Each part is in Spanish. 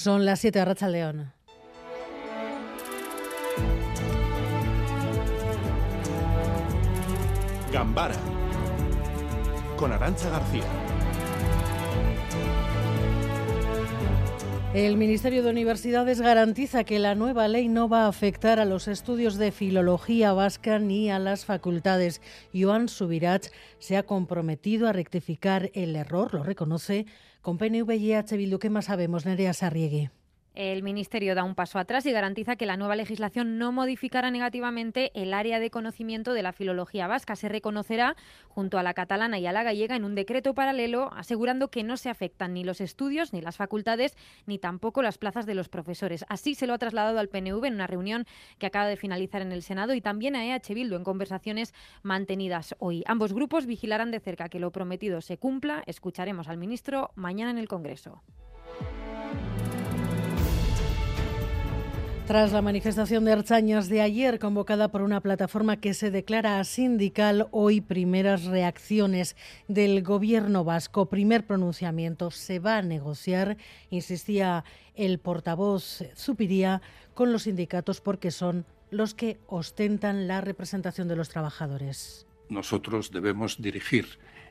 Son las 7 de Racha León. Gambara con Arancha García. El Ministerio de Universidades garantiza que la nueva ley no va a afectar a los estudios de filología vasca ni a las facultades. Joan Subirach se ha comprometido a rectificar el error, lo reconoce, con PNV y H. Bildu. ¿Qué más sabemos, Nerea Sarriegui? El Ministerio da un paso atrás y garantiza que la nueva legislación no modificará negativamente el área de conocimiento de la filología vasca. Se reconocerá junto a la catalana y a la gallega en un decreto paralelo, asegurando que no se afectan ni los estudios, ni las facultades, ni tampoco las plazas de los profesores. Así se lo ha trasladado al PNV en una reunión que acaba de finalizar en el Senado y también a EH Bildu en conversaciones mantenidas hoy. Ambos grupos vigilarán de cerca que lo prometido se cumpla. Escucharemos al ministro mañana en el Congreso. Tras la manifestación de Archañas de ayer, convocada por una plataforma que se declara sindical, hoy primeras reacciones del gobierno vasco, primer pronunciamiento, se va a negociar, insistía el portavoz Zupiría, con los sindicatos porque son los que ostentan la representación de los trabajadores. Nosotros debemos dirigir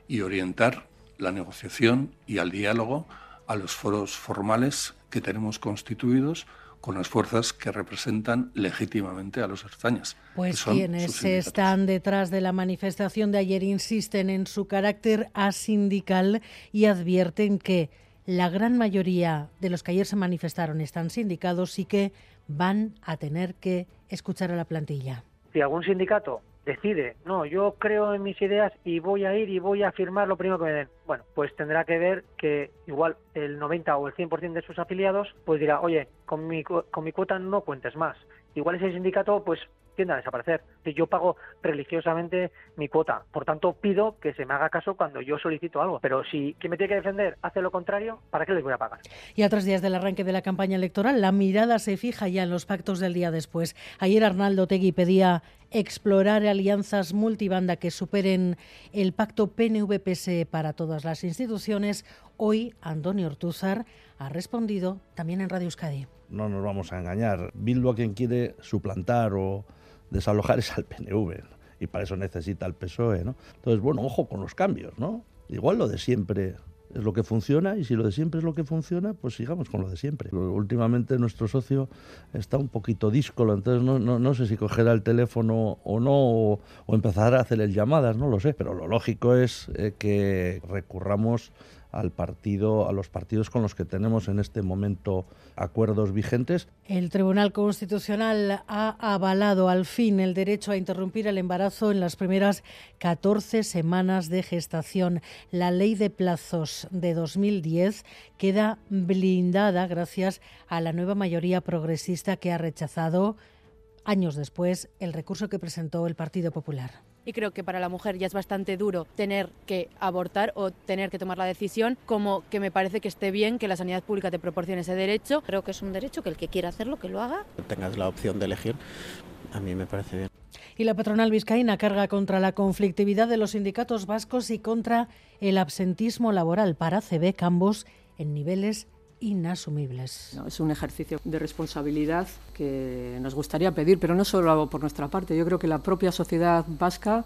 y orientar la negociación y al diálogo a los foros formales que tenemos constituidos con las fuerzas que representan legítimamente a los erzañas. Pues quienes están detrás de la manifestación de ayer insisten en su carácter asindical y advierten que la gran mayoría de los que ayer se manifestaron están sindicados y que van a tener que escuchar a la plantilla. Si algún sindicato decide, no, yo creo en mis ideas y voy a ir y voy a firmar lo primero que me den. Bueno, pues tendrá que ver que igual el 90 o el 100% de sus afiliados pues dirá, oye, con mi, con mi cuota no cuentes más. Igual ese sindicato pues tiende a desaparecer. Yo pago religiosamente mi cuota, por tanto pido que se me haga caso cuando yo solicito algo. Pero si quien me tiene que defender hace lo contrario, ¿para qué les voy a pagar? Y a tres días del arranque de la campaña electoral, la mirada se fija ya en los pactos del día después. Ayer Arnaldo Tegui pedía explorar alianzas multibanda que superen el pacto PNV-PSE para todas las instituciones. Hoy Antonio Ortúzar ha respondido también en Radio Euskadi. No nos vamos a engañar. Bildu a quien quiere suplantar o desalojar es al PNV y para eso necesita el PSOE, ¿no? Entonces, bueno, ojo con los cambios, ¿no? Igual lo de siempre es lo que funciona y si lo de siempre es lo que funciona, pues sigamos con lo de siempre. Últimamente nuestro socio está un poquito díscolo, entonces no, no, sé si cogerá el teléfono o no o, o, empezará a hacerle llamadas, no lo sé, pero lo lógico es eh, que recurramos al partido, a los partidos con los que tenemos en este momento acuerdos vigentes. El Tribunal Constitucional ha avalado al fin el derecho a interrumpir el embarazo en las primeras 14 semanas de gestación. La ley de plazos de 2010 queda blindada gracias a la nueva mayoría progresista que ha rechazado años después el recurso que presentó el Partido Popular y creo que para la mujer ya es bastante duro tener que abortar o tener que tomar la decisión, como que me parece que esté bien que la sanidad pública te proporcione ese derecho. Creo que es un derecho que el que quiera hacerlo, que lo haga. Tengas la opción de elegir, a mí me parece bien. Y la patronal vizcaína carga contra la conflictividad de los sindicatos vascos y contra el absentismo laboral para CB ambos en niveles inasumibles. es un ejercicio de responsabilidad que nos gustaría pedir, pero no solo por nuestra parte. Yo creo que la propia sociedad vasca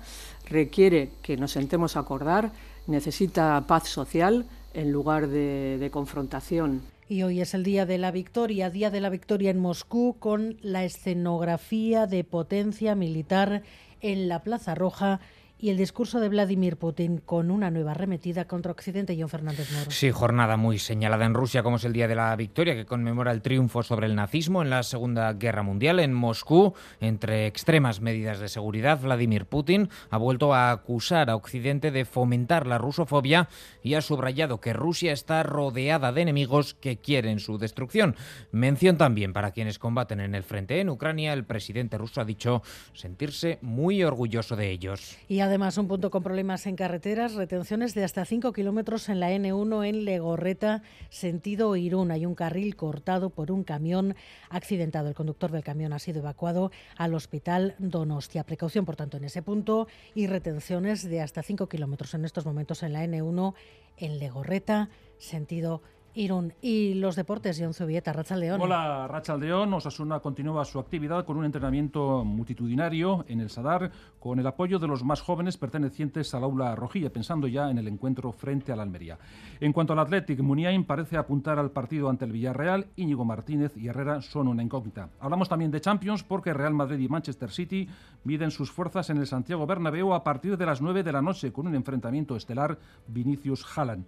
requiere que nos sentemos a acordar, necesita paz social en lugar de, de confrontación. Y hoy es el Día de la Victoria, Día de la Victoria en Moscú, con la escenografía de potencia militar en la Plaza Roja y el discurso de Vladimir Putin con una nueva arremetida contra Occidente. John Fernández Moro. Sí, jornada muy señalada en Rusia como es el Día de la Victoria, que conmemora el triunfo sobre el nazismo en la Segunda Guerra Mundial. En Moscú, entre extremas medidas de seguridad, Vladimir Putin ha vuelto a acusar a Occidente de fomentar la rusofobia y ha subrayado que Rusia está rodeada de enemigos que quieren su destrucción. Mención también para quienes combaten en el frente en Ucrania. El presidente ruso ha dicho sentirse muy orgulloso de ellos. Y además un punto con problemas en carreteras, retenciones de hasta 5 kilómetros en la N1 en Legorreta, sentido Irún. Hay un carril cortado por un camión accidentado. El conductor del camión ha sido evacuado al hospital Donostia. Precaución, por tanto, en ese punto y retenciones de hasta 5 kilómetros en estos momentos en la N1 en Legorreta, sentido. Y los deportes, John Zubieta, Rachaldeón. Hola, Rachaldeón. Osasuna continúa su actividad con un entrenamiento multitudinario en el Sadar, con el apoyo de los más jóvenes pertenecientes al aula rojilla, pensando ya en el encuentro frente a la Almería. En cuanto al Athletic, Muniain parece apuntar al partido ante el Villarreal, Íñigo Martínez y Herrera son una incógnita. Hablamos también de Champions porque Real Madrid y Manchester City miden sus fuerzas en el Santiago Bernabéu a partir de las 9 de la noche con un enfrentamiento estelar Vinicius-Haaland.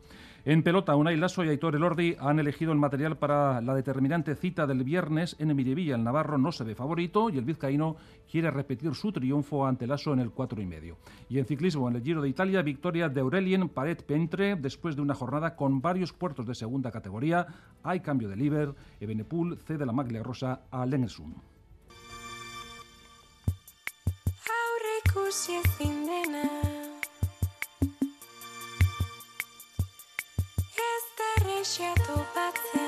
En pelota, Unai Lasso y Aitor Elordi han elegido el material para la determinante cita del viernes en Emirevilla. El Navarro no se ve favorito y el vizcaíno quiere repetir su triunfo ante Lasso en el 4 y medio. Y en ciclismo, en el Giro de Italia, victoria de Aurelien Paret Pentre después de una jornada con varios puertos de segunda categoría. Hay cambio de líder. Ebenepul cede la maglia rosa a Lengelsun. shadow back then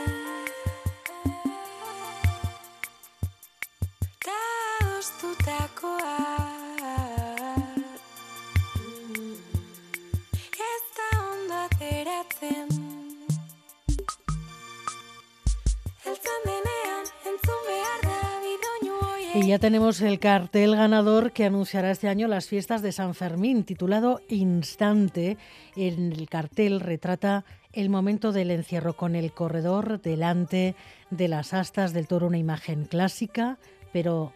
ya tenemos el cartel ganador que anunciará este año las fiestas de San Fermín, titulado Instante. En el cartel retrata el momento del encierro con el corredor delante de las astas del toro, una imagen clásica, pero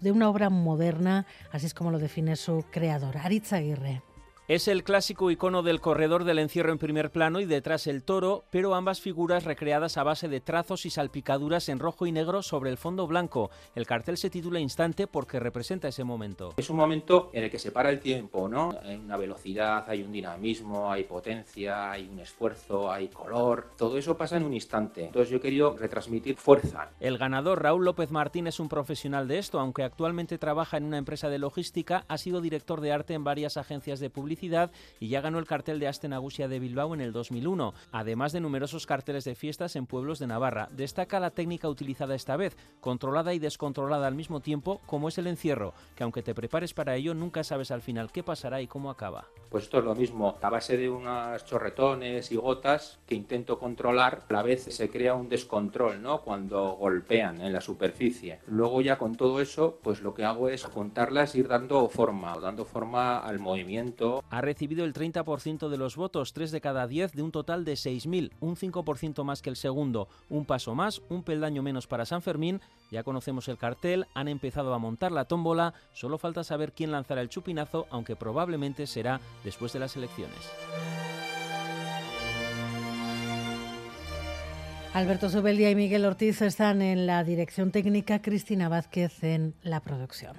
de una obra moderna, así es como lo define su creador, Aritz Aguirre. Es el clásico icono del corredor del encierro en primer plano y detrás el toro, pero ambas figuras recreadas a base de trazos y salpicaduras en rojo y negro sobre el fondo blanco. El cartel se titula Instante porque representa ese momento. Es un momento en el que se para el tiempo, ¿no? Hay una velocidad, hay un dinamismo, hay potencia, hay un esfuerzo, hay color. Todo eso pasa en un instante. Entonces yo he querido retransmitir fuerza. El ganador Raúl López Martín es un profesional de esto, aunque actualmente trabaja en una empresa de logística, ha sido director de arte en varias agencias de publicidad y ya ganó el cartel de Astenagusia de Bilbao en el 2001, además de numerosos carteles de fiestas en pueblos de Navarra. Destaca la técnica utilizada esta vez, controlada y descontrolada al mismo tiempo, como es el encierro, que aunque te prepares para ello, nunca sabes al final qué pasará y cómo acaba. Pues esto es lo mismo, a base de unas chorretones y gotas que intento controlar, a la vez se crea un descontrol, ¿no? Cuando golpean en la superficie. Luego ya con todo eso, pues lo que hago es juntarlas e ir dando forma, dando forma al movimiento ha recibido el 30% de los votos, 3 de cada 10 de un total de 6.000, un 5% más que el segundo, un paso más, un peldaño menos para San Fermín. Ya conocemos el cartel, han empezado a montar la tómbola, solo falta saber quién lanzará el chupinazo, aunque probablemente será después de las elecciones. Alberto Sobeldia y Miguel Ortiz están en la dirección técnica, Cristina Vázquez en la producción.